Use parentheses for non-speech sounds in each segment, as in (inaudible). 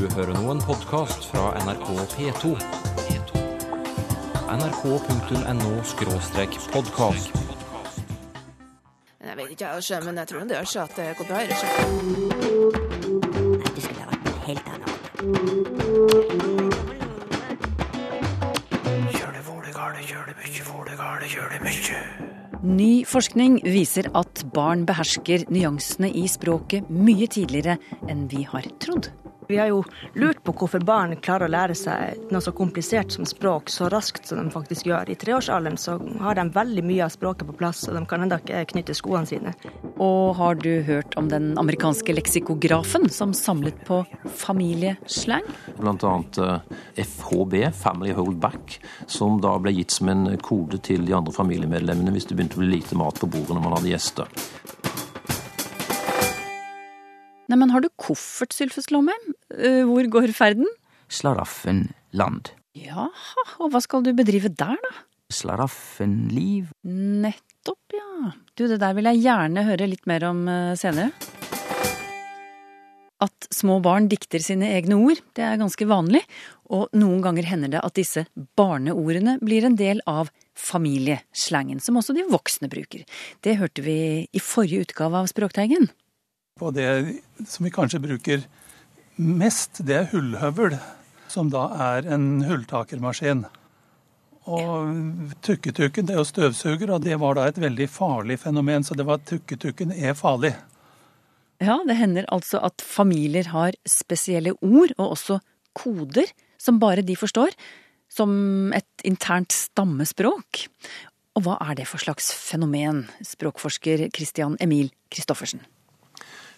Du hører nå en podkast fra NRK P2. nrk.no-podkast. Jeg vet ikke, jeg, sjø, men jeg tror det gjør seg at det går bra. i Nei, det skulle ha vært noe helt annet. Ny forskning viser at barn behersker nyansene i språket mye tidligere enn vi har trodd. Vi har jo lurt på hvorfor barn klarer å lære seg noe så komplisert som språk så raskt som de faktisk gjør. I treårsalderen så har de veldig mye av språket på plass, og de kan ennå ikke knytte skoene sine. Og har du hørt om den amerikanske leksikografen som samlet på familieslang? Blant annet eh, FHB, Family Hold Back, som da ble gitt som en kode til de andre familiemedlemmene hvis det begynte å bli lite mat på bordet når man hadde gjester. Neimen, har du koffert, Sylfes Lomheim? Eh, Hvor går ferden? Slaraffenland. Jaha, og hva skal du bedrive der, da? Slaraffenliv. Nettopp, ja. Du, det der vil jeg gjerne høre litt mer om eh, senere. At små barn dikter sine egne ord, det er ganske vanlig. Og noen ganger hender det at disse barneordene blir en del av familieslangen, som også de voksne bruker. Det hørte vi i forrige utgave av Språkteigen. Og det som vi kanskje bruker mest, det er hullhøvel, som da er en hulltakermaskin. Og tukketukken det er jo støvsuger, og det var da et veldig farlig fenomen. Så det var tukketukken er farlig. Ja, det hender altså at familier har spesielle ord, og også koder, som bare de forstår, som et internt stammespråk. Og hva er det for slags fenomen, språkforsker Christian Emil Christoffersen?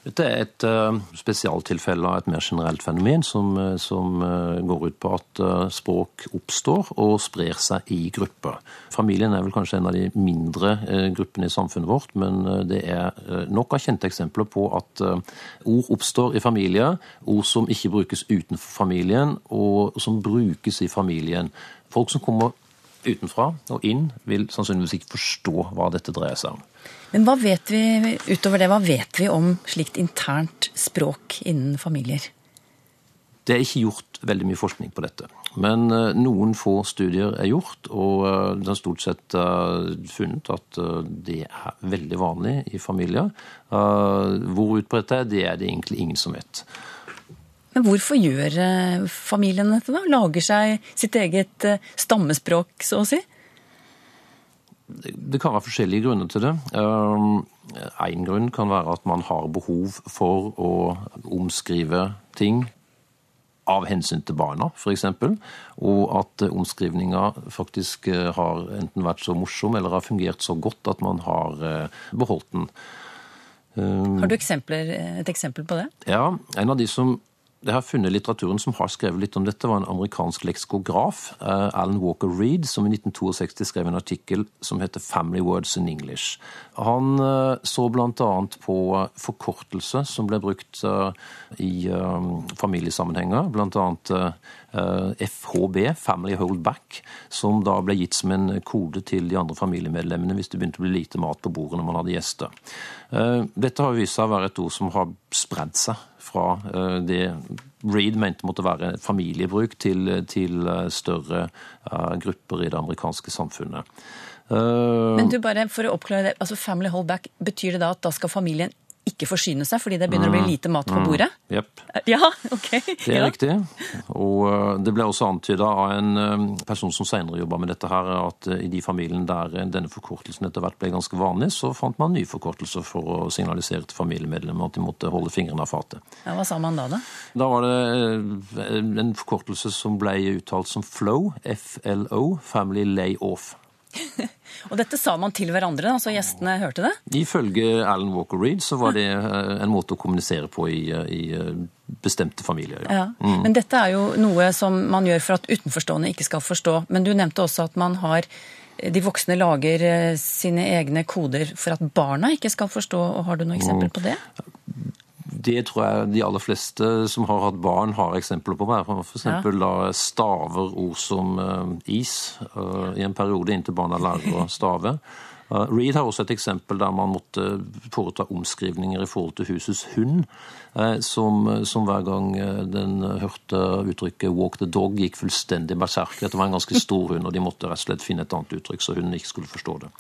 Dette er et uh, spesialtilfelle av et mer generelt fenomen som, uh, som uh, går ut på at språk oppstår og sprer seg i grupper. Familien er vel kanskje en av de mindre gruppene i samfunnet vårt, men det er nok av kjente eksempler på at ord oppstår i familier, ord som ikke brukes utenfor familien, og som brukes i familien. Folk som kommer utenfra og inn, vil sannsynligvis ikke forstå hva dette dreier seg om. Men hva vet vi utover det, hva vet vi om slikt internt språk innen familier? Det er ikke gjort veldig mye forskning på dette. Men noen få studier er gjort, og det har stort sett funnet at det er veldig vanlig i familier. Hvor utbredt det er, det er det egentlig ingen som vet. Men hvorfor gjør familien dette, da? Lager seg sitt eget stammespråk, så å si? Det kan være forskjellige grunner til det. En grunn kan være at man har behov for å omskrive ting av hensyn til barna, f.eks. Og at omskrivninga faktisk har enten vært så morsom eller har fungert så godt at man har beholdt den. Har du et eksempel på det? Ja. En av de som det har funnet litteraturen som har skrevet litt om dette, var en amerikansk leksikograf, Alan Walker Reed, som i 1962 skrev en artikkel som heter 'Family Words in English'. Han så bl.a. på forkortelse som ble brukt i familiesammenhenger, bl.a. FHB, Family Hold Back, som da ble gitt som en kode til de andre familiemedlemmene hvis det begynte å bli lite mat på bordet når man hadde gjester. Dette har vist seg å være et ord som har spredd seg fra det Reed mente måtte være familiebruk, til, til større grupper i det amerikanske samfunnet. Men du bare, for å oppklare det, altså Family hold back, betyr det da at da skal familien ikke forsyne seg fordi det begynner å bli lite mat på bordet? Mm, Jepp. (laughs) Ja, ok. Det er ja. riktig. Og det ble også antyda av en person som senere jobba med dette, her, at i de familiene der denne forkortelsen etter hvert ble ganske vanlig, så fant man nye forkortelser for å signalisere til familiemedlemmer at de måtte holde fingrene av fatet. Ja, hva sa man da, da? Da var det en forkortelse som ble uttalt som FLO, FLO, Family Lay Off. (laughs) Og dette sa man til hverandre, da, så gjestene hørte det? Ifølge Alan Walker Reed så var det en måte å kommunisere på i, i bestemte familier. Ja. Mm. Men dette er jo noe som man gjør for at utenforstående ikke skal forstå. Men du nevnte også at man har de voksne lager sine egne koder for at barna ikke skal forstå. og Har du noe eksempel på det? Det tror jeg de aller fleste som har hatt barn, har eksempler på. F.eks. Ja. da staver ord som uh, is uh, i en periode inntil barna lærer å stave. Uh, Reed har også et eksempel der man måtte foreta omskrivninger i forhold til husets hund, eh, som, som hver gang eh, den hørte uttrykket 'walk the dog', gikk fullstendig berserk. Dette var en ganske stor hund, og de måtte rett og slett finne et annet uttrykk, så hunden ikke skulle forstå det.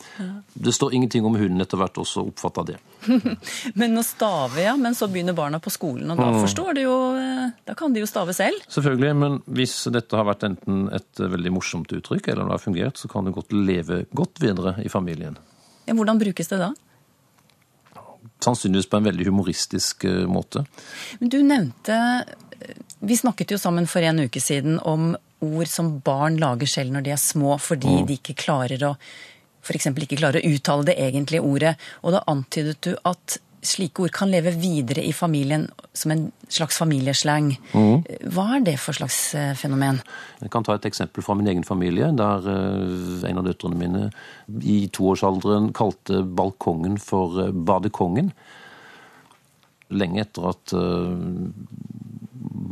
Det står ingenting om hunden etter hvert også oppfatta det. (laughs) Men å stave, ja. Men så begynner barna på skolen, og da forstår de jo eh, Da kan de jo stave selv. Selvfølgelig, men hvis dette har vært enten et veldig morsomt uttrykk, eller det har fungert, så kan det godt leve godt videre i familien. Ja, hvordan brukes det da? Sannsynligvis på en veldig humoristisk eh, måte. Men du nevnte Vi snakket jo sammen for en uke siden om ord som barn lager selv når de er små, fordi de ikke klarer å f.eks. ikke klarer å uttale det egentlige ordet. Og da antydet du at slike ord kan leve videre i familien som en slags familieslang. Hva er det for slags eh, fenomen? Jeg kan ta et eksempel fra min egen familie, der eh, en av døtrene mine i toårsalderen kalte balkongen for eh, badekongen. Lenge etter at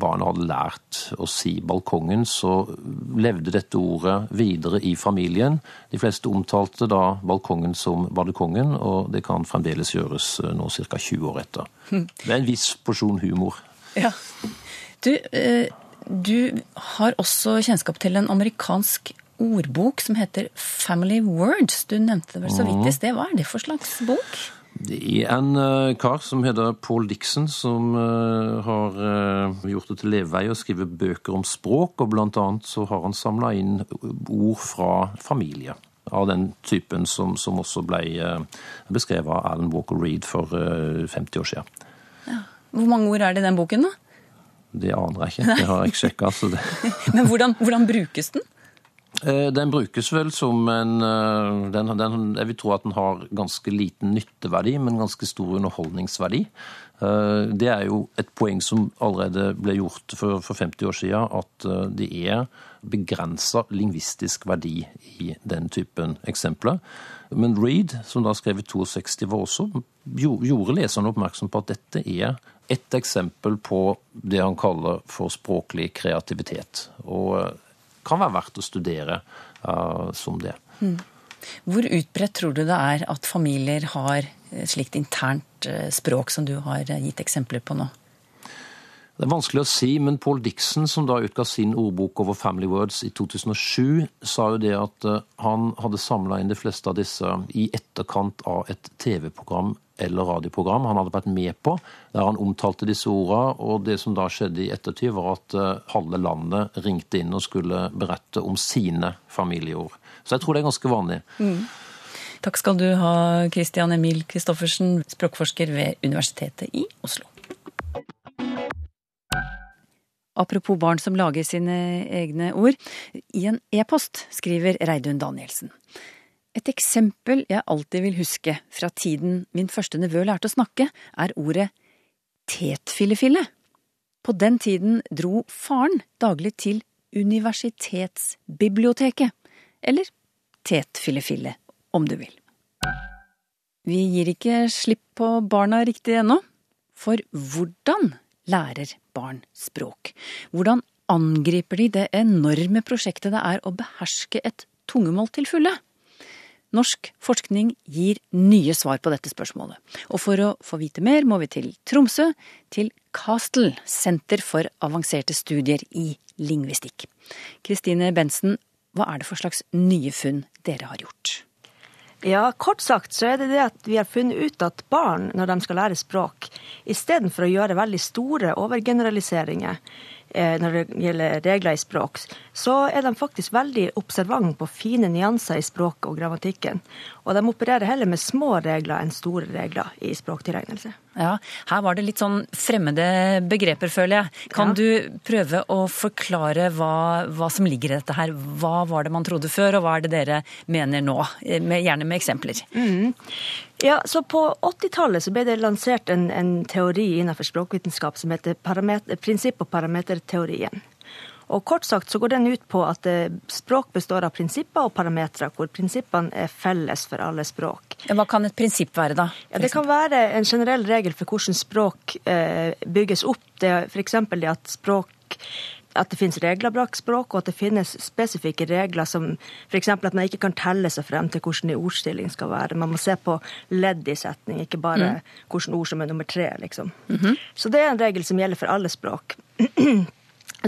barna hadde lært å si balkongen, så levde dette ordet videre i familien. De fleste omtalte da balkongen som badekongen, og det kan fremdeles gjøres nå ca. 20 år etter. Det er en viss porsjon humor. Ja. Du, eh, du har også kjennskap til en amerikansk ordbok som heter Family Words. Du nevnte det vel så vidt i sted. Hva er det for slags bok? Det er en uh, kar som heter Paul Dixon, som uh, har uh, gjort det til levevei å skrive bøker om språk, og blant annet så har han samla inn ord fra familie. Av den typen som, som også ble beskrevet av Alan Walker Reed for 50 år siden. Ja. Hvor mange ord er det i den boken, da? Det aner jeg ikke. Det har jeg ikke sjekka. (laughs) Men hvordan, hvordan brukes den? Den brukes vel som en den, den, Jeg vil tro at den har ganske liten nytteverdi, men ganske stor underholdningsverdi. Det er jo et poeng som allerede ble gjort for, for 50 år siden, at det er begrensa lingvistisk verdi i den typen eksempler. Men Reed, som da skrev i 62, var også, gjorde leserne oppmerksom på at dette er et eksempel på det han kaller for språklig kreativitet. Og kan være verdt å studere uh, som det. Mm. Hvor utbredt tror du det er at familier har slikt internt språk som du har gitt eksempler på nå? Det er vanskelig å si, men Paul Dixon, som da utga sin ordbok over Family Words i 2007, sa jo det at han hadde samla inn de fleste av disse i etterkant av et TV-program eller radioprogram han hadde vært med på, der han omtalte disse ordene. Og det som da skjedde i ettertid, var at halve landet ringte inn og skulle berette om sine familieord. Så jeg tror det er ganske vanlig. Mm. Takk skal du ha, Christian Emil Christoffersen, språkforsker ved Universitetet i Oslo. Apropos barn som lager sine egne ord. I en e-post skriver Reidun Danielsen. Et eksempel jeg alltid vil huske fra tiden min første nevø lærte å snakke, er ordet tetfillefille. På den tiden dro faren daglig til universitetsbiblioteket, eller tetfillefille, om du vil. Vi gir ikke slipp på barna riktig ennå, for hvordan lærer barn språk? Hvordan angriper de det enorme prosjektet det er å beherske et tungemål til fulle? Norsk forskning gir nye svar på dette spørsmålet. Og for å få vite mer må vi til Tromsø, til Castle, Senter for avanserte studier i lingvistikk. Kristine Bensen, hva er det for slags nye funn dere har gjort? Ja, kort sagt så er det det at vi har funnet ut at barn, når de skal lære språk, istedenfor å gjøre veldig store overgeneraliseringer når det gjelder regler i språk, så er de faktisk veldig observant på fine nyanser i språket og grammatikken. Og de opererer heller med små regler enn store regler i språktilegnelse. Ja, her var det litt sånn fremmede begreper, føler jeg. Kan Ja. du prøve å forklare hva, hva som ligger i dette her? Hva var det man trodde før, og hva er det dere mener nå? Med, gjerne med eksempler. Ja, så På 80-tallet så ble det lansert en, en teori innenfor språkvitenskap som heter prinsipp- og parameterteorien. Og Kort sagt så går den ut på at eh, språk består av prinsipper og parametere, hvor prinsippene er felles for alle språk. Hva kan et prinsipp være, da? Ja, Det kan være en generell regel for hvordan språk eh, bygges opp. Det er F.eks. det at språk. At det finnes regler bak språk, og at det finnes spesifikke regler som f.eks. at man ikke kan telle seg frem til hvordan en ordstilling skal være. Man må se på ledd i setning, ikke bare mm. hvilke ord som er nummer tre. liksom. Mm -hmm. Så det er en regel som gjelder for alle språk. (clears throat)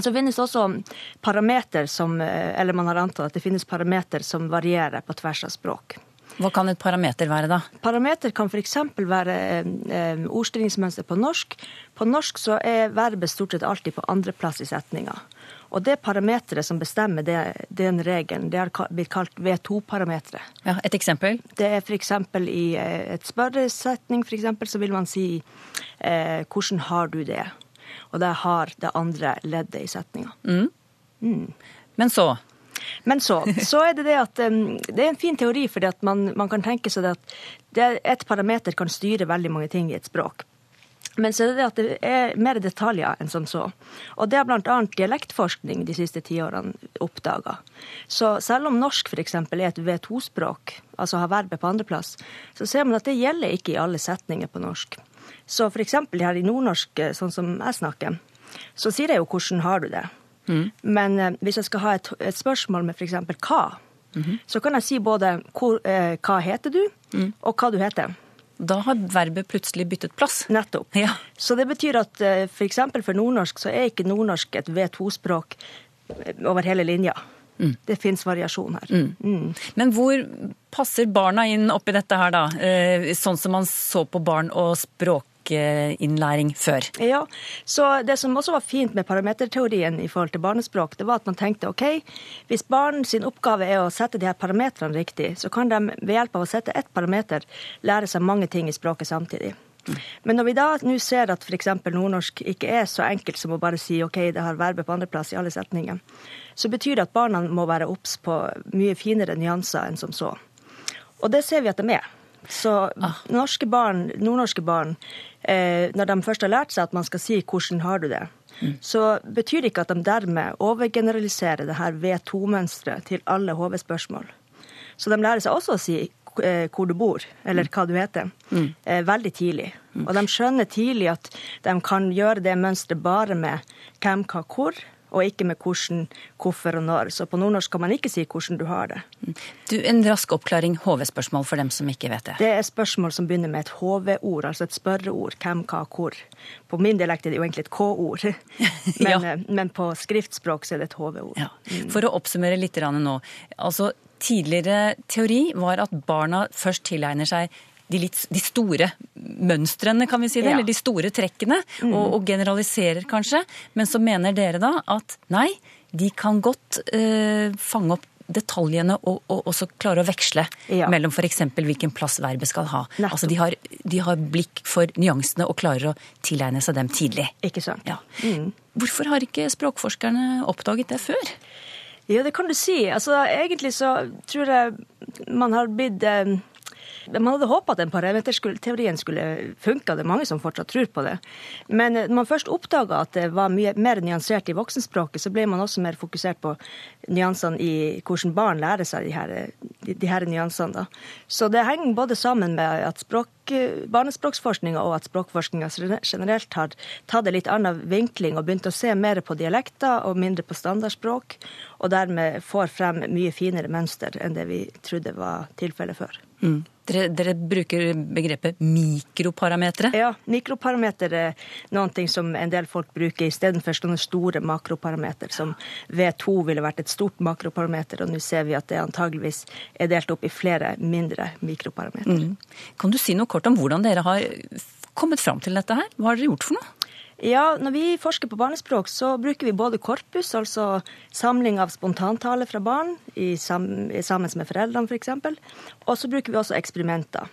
Så finnes det også parameter som Eller man har antatt at det finnes parameter som varierer på tvers av språk. Hva kan et parameter være, da? Parameter kan f.eks. være eh, ordstillingsmønster på norsk. På norsk så er verbet stort sett alltid på andreplass i setninga. Og det parameteret som bestemmer det, den regelen, det har blitt kalt V2-parameteret. Ja, et eksempel? Det er f.eks. i eh, et spørresetning, f.eks., så vil man si eh, 'hvordan har du det?' Og det har det andre leddet i setninga. Mm. Mm. Men så? Men så, så er det det at det er en fin teori, fordi at man, man kan tenke seg at det et parameter kan styre veldig mange ting i et språk. Men så er det det at det er mer detaljer enn som så. Og det har bl.a. dialektforskning de siste tiårene oppdaga. Så selv om norsk f.eks. er et V2-språk, altså har verbet på andreplass, så ser man at det gjelder ikke i alle setninger på norsk. Så f.eks. her i nordnorsk, sånn som jeg snakker, så sier jeg jo 'hvordan har du det'? Mm. Men eh, hvis jeg skal ha et, et spørsmål med f.eks. hva, mm -hmm. så kan jeg si både hvor, eh, hva heter du, mm. og hva du heter. Da har verbet plutselig byttet plass. Nettopp. Ja. Så det betyr at eh, f.eks. For, for nordnorsk så er ikke nordnorsk et V2-språk eh, over hele linja. Mm. Det fins variasjon her. Mm. Mm. Men hvor passer barna inn oppi dette her, da? Eh, sånn som man så på barn og språk språkinnlæring før. Ja, så Det som også var fint med parameterteorien i forhold til barnespråk, det var at man tenkte ok, hvis barn sin oppgave er å sette de her parametrene riktig, så kan de ved hjelp av å sette ett parameter lære seg mange ting i språket samtidig. Men når vi da nå ser at f.eks. nordnorsk ikke er så enkelt som å bare si ok, det har verbet på andreplass i alle setninger, så betyr det at barna må være obs på mye finere nyanser enn som så. Og det ser vi at de er. Så ah. norske barn, nordnorske barn eh, når de først har lært seg at man skal si 'hvordan har du det', mm. så betyr det ikke at de dermed overgeneraliserer det her V2-mønsteret til alle HV-spørsmål. Så de lærer seg også å si eh, hvor du bor, eller hva du heter, mm. eh, veldig tidlig. Mm. Og de skjønner tidlig at de kan gjøre det mønsteret bare med hvem, hva, hvor, og ikke med hvordan, hvorfor og når. Så på nordnorsk kan man ikke si hvordan du har det. Du, En rask oppklaring, HV-spørsmål for dem som ikke vet det. Det er spørsmål som begynner med et HV-ord, altså et spørreord. Hvem, hva, hvor. På min dialekt er det jo egentlig et K-ord, (laughs) men, ja. Eh, men, på skriftspråk så er det et HV-ord. Ja. For å oppsummere litt nå. altså Tidligere teori var at barna først tilegner seg de, litt, de store mønstrene, kan vi si det, ja. eller de store trekkene, mm. og, og, generaliserer kanskje. Men så mener dere da at nei, de kan godt eh, fange opp detaljene og, og, også klare å veksle ja. mellom f.eks. hvilken plass verbet skal ha. Altså de har, de har, blikk for nyansene og klarer å tilegne seg dem tidlig. Ikke sant. Ja. Mm. Hvorfor har ikke språkforskerne oppdaget det før? Ja, det kan du si. Altså, egentlig så tror jeg man har blitt eh, man hadde håpa at den parameterteorien skulle funke, og det er mange som fortsatt tror på det. Men når man først oppdaga at det var mye mer nyansert i voksenspråket, så ble man også mer fokusert på nyansene i hvordan barn lærer seg de her, de, de her nyansene. Da. Så det henger både sammen med at språk, barnespråksforskninga og at språkforskninga generelt har tatt en litt annen vinkling og begynt å se mer på dialekter og mindre på standardspråk, og dermed får frem mye finere mønster enn det vi trodde var tilfellet før. Mm. Dere, dere, bruker begrepet mikroparametere? Ja, mikroparameter er noe som en del folk bruker istedenfor sånne store makroparameter, som V2 ville vært et stort makroparameter, og nå ser vi at det antageligvis er delt opp i flere mindre mikroparametere. Mm. Kan du si noe kort om hvordan dere har kommet fram til dette her? Hva har dere gjort for noe? Ja, Når vi forsker på barnespråk, så bruker vi både korpus, altså samling av spontantale fra barn sam sammen med foreldrene f.eks., og så bruker vi også eksperimenter.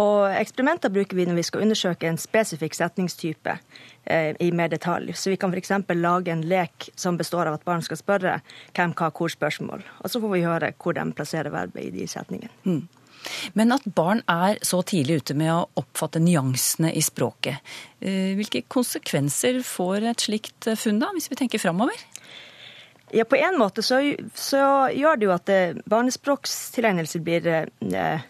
Og Eksperimenter bruker vi når vi skal undersøke en spesifikk setningstype eh, i mer detalj. Så vi kan f.eks. lage en lek som består av at barn skal spørre hvem, hva, hvor spørsmål. Og så får vi høre hvor de plasserer verbet i de setningene. Mm. Men at barn er så tidlig ute med å oppfatte nyansene i språket, eh, hvilke konsekvenser får et slikt funn da, hvis vi tenker framover? Ja, på en måte så, så gjør det jo at eh, barnespråkstilegnelse blir eh,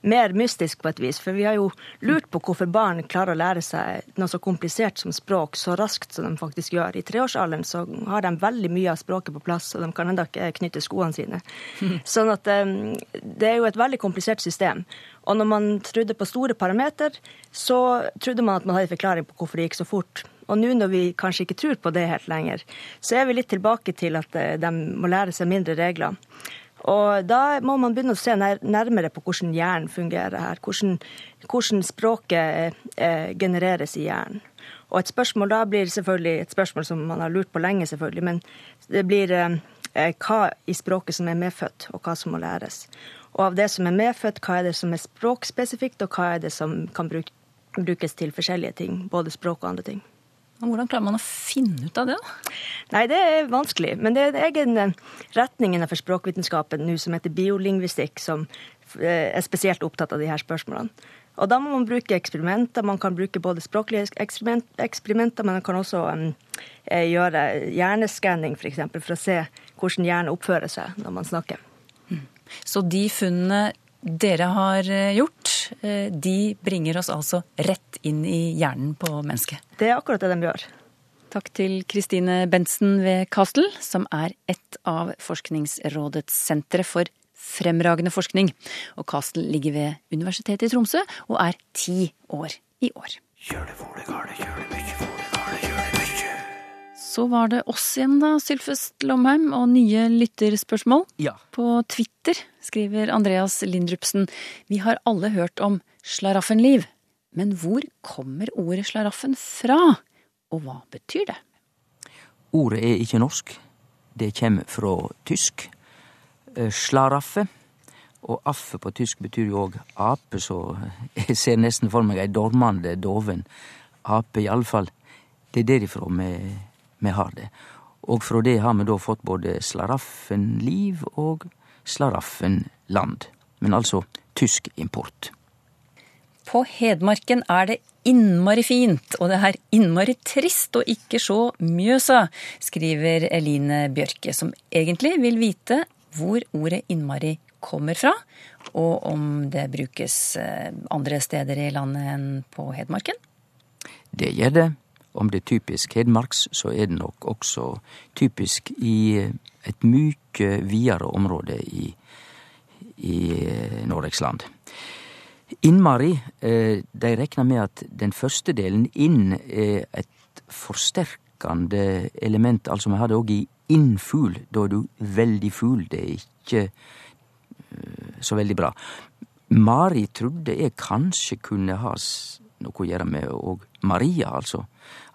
mer mystisk på et vis. For vi har jo lurt på hvorfor barn klarer å lære seg noe så komplisert som språk så raskt som de faktisk gjør. I treårsalderen så har de veldig mye av språket på plass, og de kan ennå ikke knytte skoene sine. (laughs) Sånn at eh, det er jo et veldig komplisert system. Og når man trodde på store parameter, så trodde man at man hadde en forklaring på hvorfor det gikk så fort. Og nå når vi kanskje ikke tror på det helt lenger, så er vi litt tilbake til at eh, de må lære seg mindre regler. Og da må man begynne å se nærmere på hvordan hjernen fungerer her. Hvordan, hvordan språket eh, genereres i hjernen. Og et spørsmål da blir selvfølgelig et spørsmål som man har lurt på lenge, selvfølgelig, men det blir eh, hva i språket som er medfødt, og hva som må læres. Og av det som er medfødt, hva er det som er språkspesifikt, og hva er det som kan brukes til forskjellige ting, både språk og andre ting. Hvordan klarer man å finne ut av det? Nei, Det er vanskelig. Men det er en egen eh, retning innenfor språkvitenskapen nå som heter biolingvistikk, som eh, er spesielt opptatt av de her spørsmålene. Og Da må man bruke eksperimenter. Man kan bruke både språklige eksperiment, eksperimenter, men man kan også um, gjøre hjerneskanning f.eks. For, for å se hvordan hjernen oppfører seg når man snakker. Mm. Så de funnene dere har gjort, Eh, de bringer oss altså rett inn i hjernen på mennesket. Det er akkurat det de gjør. Takk til Kristine Bentsen ved Castle, som er et av Forskningsrådets sentre for fremragende forskning. Og Castle ligger ved Universitetet i Tromsø og er ti år i år. Kjør det for det gale, gjør det mye Så var det oss igjen da, Sylfest Lomheim, og nye lytterspørsmål. Ja. På Twitter skriver Andreas Lindrupsen, vi har alle hørt om slaraffenliv. Men hvor kommer ordet slaraffen fra, og hva betyr det? Ordet er ikke norsk. Det kommer fra tysk. Eh, slaraffe. Og affe på tysk betyr jo òg ape, så jeg ser nesten for meg ei dormende, doven ape, iallfall. Det er derifra vi vi har det. Og fra det har vi da fått både slaraffenliv og slaraffenland. Men altså tysk import. På Hedmarken er det innmari fint, og det er innmari trist å ikke se Mjøsa, skriver Eline Bjørke, som egentlig vil vite hvor ordet innmari kommer fra, og om det brukes eh, andre steder i landet enn på Hedmarken. Det gjør det om det er typisk hedmarks, så er det nok også typisk i et mye videre område i, i eh, Noregs land. Innmari, eh, de reknar med at den første delen inn er et forsterkende element. Altså vi har det òg i innfugl. Da er du veldig fugl. Det er ikke eh, så veldig bra. Mari trudde jeg kanskje kunne ha noe å gjøre med og Maria, altså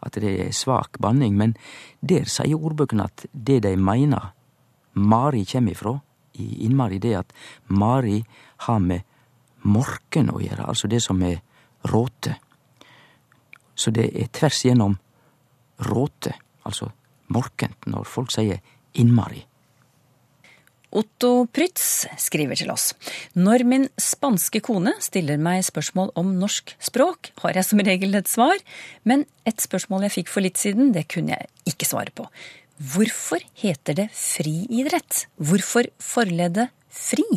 at det er svak banning, men der sier ordbøkene at det de meiner Mari kjem ifrå, i innmari, det at Mari har med morken å gjøre, altså det som er råte. Så det er tvers igjennom råte, altså morkent, når folk sier innmari. Otto Prytz skriver til oss. Når min spanske kone stiller meg spørsmål om norsk språk, har jeg som regel et svar, men et spørsmål jeg fikk for litt siden, det kunne jeg ikke svare på. Hvorfor heter det friidrett? Hvorfor forleddet fri?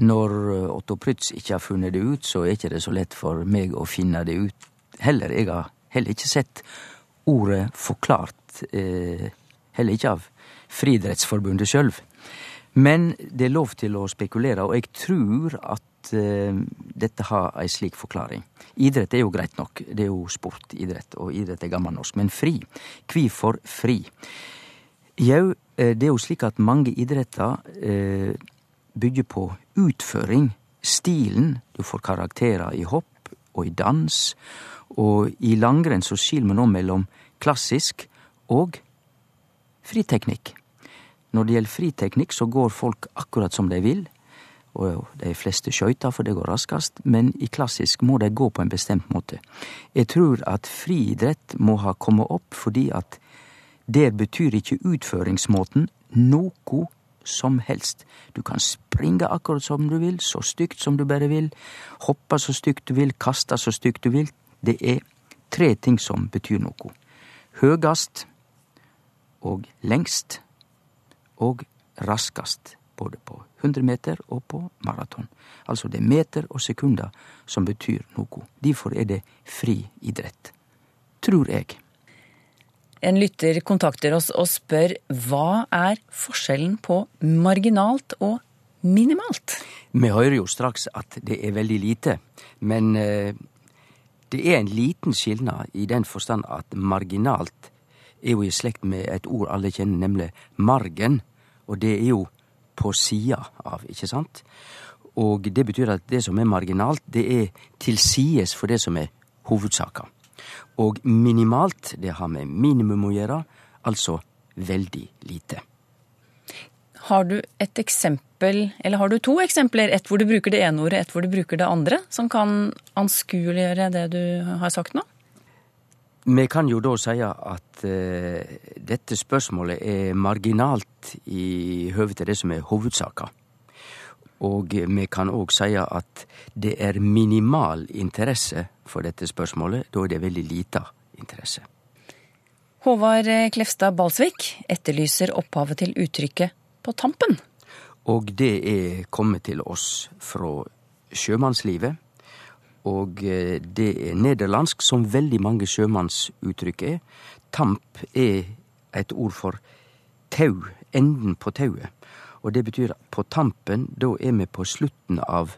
Når Otto Prytz ikke har funnet det ut, så er ikke det så lett for meg å finne det ut heller. Jeg har heller ikke sett ordet forklart, eh, heller ikke av Friidrettsforbundet sjøl. Men det er lov til å spekulere, og jeg tror at uh, dette har ei slik forklaring. Idrett er jo greit nok, det er jo sport, idrett, og idrett er gammelnorsk. Men fri? Kvifor fri? Jau, eh, det er jo slik at mange idretter uh, bygger på utføring. Stilen. Du får karakterer i hopp og i dans. Og i langrenn så skiller vi nå mellom klassisk og friteknikk. Når det gjelder friteknikk, så går folk akkurat som de vil. Og de fleste skøyter, for det går raskest, men i klassisk må de gå på en bestemt måte. Jeg tror at friidrett må ha kommet opp fordi at der betyr ikke utføringsmåten noe som helst. Du kan springe akkurat som du vil, så stygt som du bare vil, hoppe så stygt du vil, kaste så stygt du vil. Det er tre ting som betyr noe. Høgast, og lengst og raskast, både på 100 meter og på maraton. Altså det er meter og sekunder som betyr noe. Derfor er det fri idrett. Tror jeg. En lytter kontakter oss og spør hva er forskjellen på marginalt og minimalt? Vi hører jo straks at det er veldig lite, men eh, det er en liten skilnad i den forstand at marginalt er jo i slekt med et ord alle kjenner, nemlig margen, og det er jo på sida av, ikke sant? Og det betyr at det som er marginalt, det er til sides for det som er hovedsaka. Og minimalt, det har med minimum å gjøre, altså veldig lite. Har du et eksempel, eller har du to eksempler, ett hvor du bruker det ene ordet, ett hvor du bruker det andre, som kan anskueliggjøre det du har sagt nå? Vi kan jo da si at eh, dette spørsmålet er marginalt i høve til det som er hovudsaka. Og vi kan òg si at det er minimal interesse for dette spørsmålet. Da er det veldig lita interesse. Håvard Klefstad Balsvik etterlyser opphavet til uttrykket 'på tampen'. Og det er kommet til oss fra sjømannslivet. Og det er nederlandsk, som veldig mange sjømannsuttrykk er. Tamp er et ord for tau, enden på tauet. Og det betyr at på tampen, da er vi på slutten av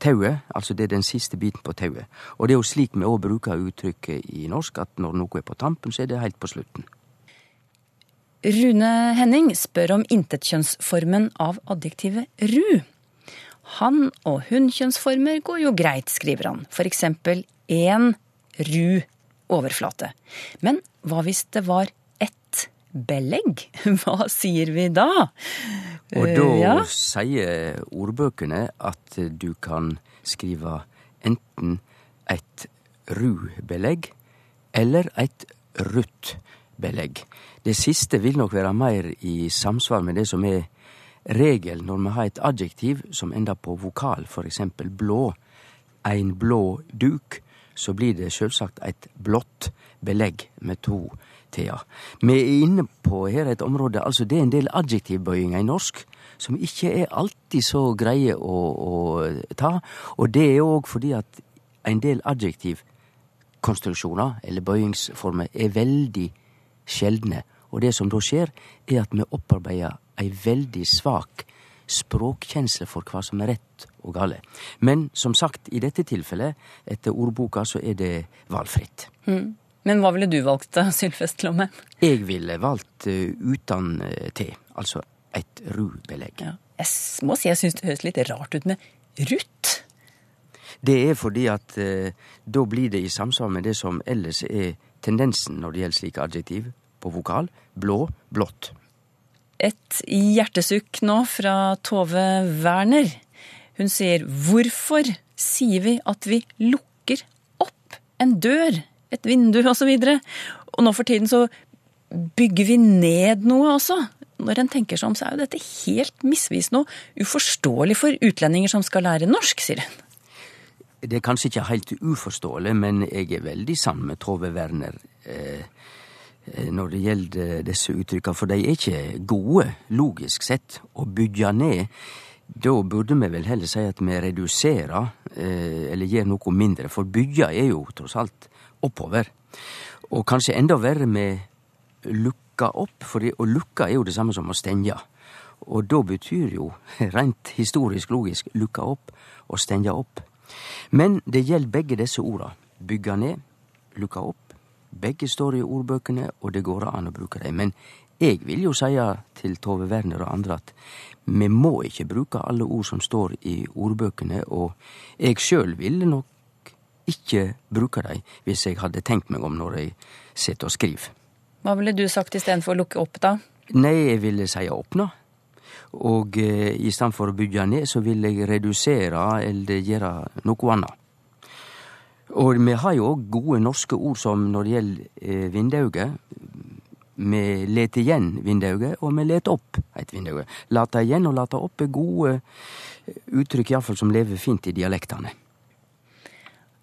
tauet, altså det er den siste biten på tauet. Og det er jo slik vi òg bruker uttrykket i norsk, at når noe er på tampen, så er det helt på slutten. Rune Henning spør om intetkjønnsformen av adjektivet ru. Han- og hun-kjønnsformer går jo greit, skriver han. Eksempel en ru overflate. Men hva hvis det var ett belegg? (laughs) Hva sier vi da? Og da Eh, ja. sier ordbøkene at du kan skrive enten et ru-belegg eller et rutt-belegg. Det siste vil nok være mer i samsvar med det som er regel når vi har et adjektiv som ender på vokal, for eksempel blå. Ein blå duk, så blir det sjølvsagt et blått belegg med to t-er. Vi er inne på her et område, altså det er en del adjektivbøyingar i norsk som ikke er alltid så greie å, å ta, og det er òg fordi at en del adjektivkonstruksjoner, eller bøyingsformer, er veldig sjeldne. Og det som da skjer, er at vi opparbeider ei veldig svak språkkjensle for hva som er rett og gale. Men som sagt, i dette tilfellet, etter ordboka, så er det valgfritt. Men hva ville du valgt da, Sylfest Lomme? Jeg ville valgt uh, uten uh, T, altså et ru-belegg. Ja. Jeg må si jeg syns det høres litt rart ut med rutt. Det er fordi at uh, da blir det i samsvar med det som ellers er tendensen når det gjelder slike adjektiv på vokal. Blå, blått. Et hjertesukk nå fra Tove Werner. Hun sier hvorfor sier vi at vi lukker opp en dør, et vindu osv.? Og nå for tiden så bygger vi ned noe også. Når en tenker seg om, så er jo dette helt misvisende og uforståelig for utlendinger som skal lære norsk, sier hun. Det er kanskje ikke helt uforståelig, men jeg er veldig sammen med Tove Werner eh, når det gjelder disse uttrykka, for de er ikke gode, logisk sett. Å bygge ned, da burde vi vel heller si at vi reduserer, eh, eller gjør noe mindre, for bygge er jo tross alt oppover. Og kanskje enda verre med lukka opp, for å lukka er jo det samme som å stenge. Og da betyr jo, (laughs) rent historisk logisk, lukka opp og stenge opp. Men det gjelder begge disse orda. Bygge ned, lukka opp. Begge står i ordbøkene, og det går an å bruke dem. Men jeg vil jo seie til Tove Werner og andre at vi må ikke bruke alle ord som står i ordbøkene, og jeg sjøl ville nok ikke bruke dem hvis jeg hadde tenkt meg om når jeg sitter og skriver. Hva ville du sagt istedenfor å lukke opp, da? Nei, jeg ville seie åpna. Og eh, i stedet for å bygge ned, så vil jeg redusere eller gjøre noe annet. Og vi har jo òg gode norske ord som når det gjelder eh, vindauge. Vi leter igjen vindauget, og vi leter opp et vindauge. Lata igjen og lata opp er gode eh, uttrykk, iallfall som lever fint i dialektene.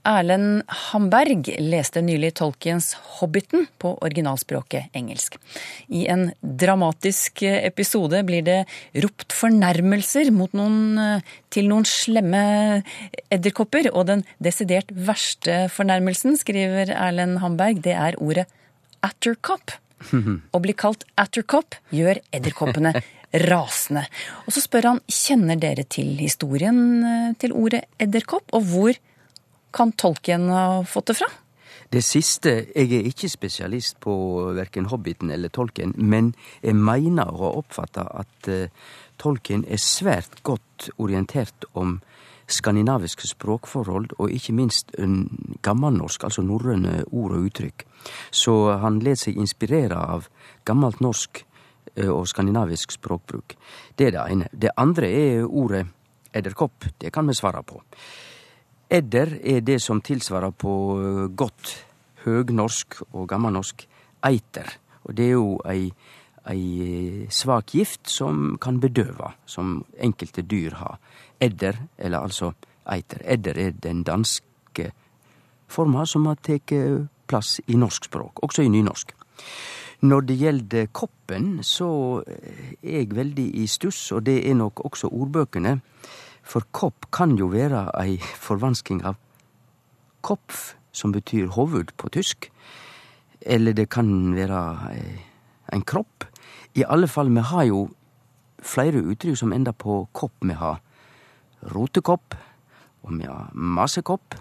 Erlend Hamberg leste nylig Tolkiens 'Hobbiten' på originalspråket engelsk. I en dramatisk episode blir det ropt fornærmelser noen, til noen slemme edderkopper, og den desidert verste fornærmelsen, skriver Erlend Hamberg, det er ordet 'attercop'. Å bli kalt attercop gjør edderkoppene (laughs) rasende. Og så spør han kjenner dere til historien til ordet edderkopp, og hvor kan tolken ha fått det fra? Det siste Jeg er ikke spesialist på verken Hobbiten eller Tolken, men jeg mener å ha oppfatta at Tolken er svært godt orientert om skandinaviske språkforhold, og ikke minst gammelnorsk, altså norrøne ord og uttrykk. Så han let seg inspirere av gammelt norsk uh, og skandinavisk språkbruk. Det er det ene. Det andre er ordet edderkopp. Det kan vi svare på. Edder er det som tilsvarer på eh, godt høgnorsk og gammelnorsk eiter. Og det er jo ei, ei eh, svak gift som kan bedøve, som enkelte dyr har. Edder, eller altså eiter. Edder er den danske forma som har tatt plass i norsk språk, også i nynorsk. Når det gjelder koppen, så er jeg veldig i stuss, og det er nok også ordbøkene. For kopp kan jo være ei forvansking av kopf, som betyr hoved på tysk. Eller det kan være en kropp. I alle fall, vi har jo flere uttrykk som ender på kopp. Vi har rotekopp, og vi har masekopp,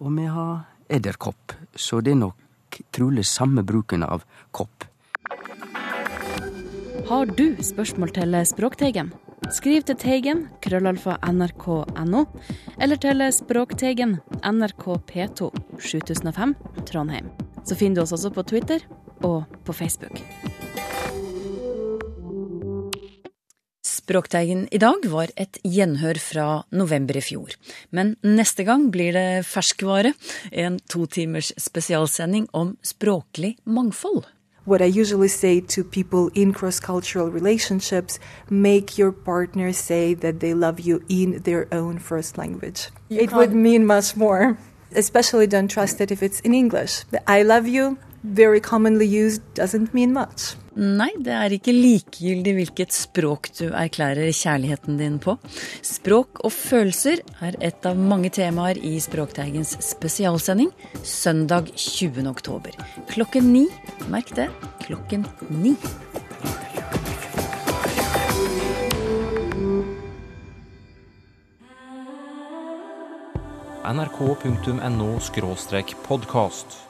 og vi har edderkopp. Så det er nok trolig samme bruken av kopp. Har du spørsmål til Språkteigen? Skriv til Teigen, krøllalfa nrk.no, eller til Språkteigen, NRK P2, 7005, Trondheim. Så finner du oss også på Twitter og på Facebook. Språkteigen i dag var et gjenhør fra november i fjor. Men neste gang blir det ferskvare, en to timers spesialsending om språklig mangfold. What I usually say to people in cross cultural relationships make your partner say that they love you in their own first language. You it would mean much more. Especially don't trust it if it's in English. I love you, very commonly used, doesn't mean much. Nei, det er ikke likegyldig hvilket språk du erklærer kjærligheten din på. Språk og følelser er et av mange temaer i Språkteigens spesialsending søndag 20. oktober. Klokken ni. Merk det. Klokken ni. nrk.no podkast.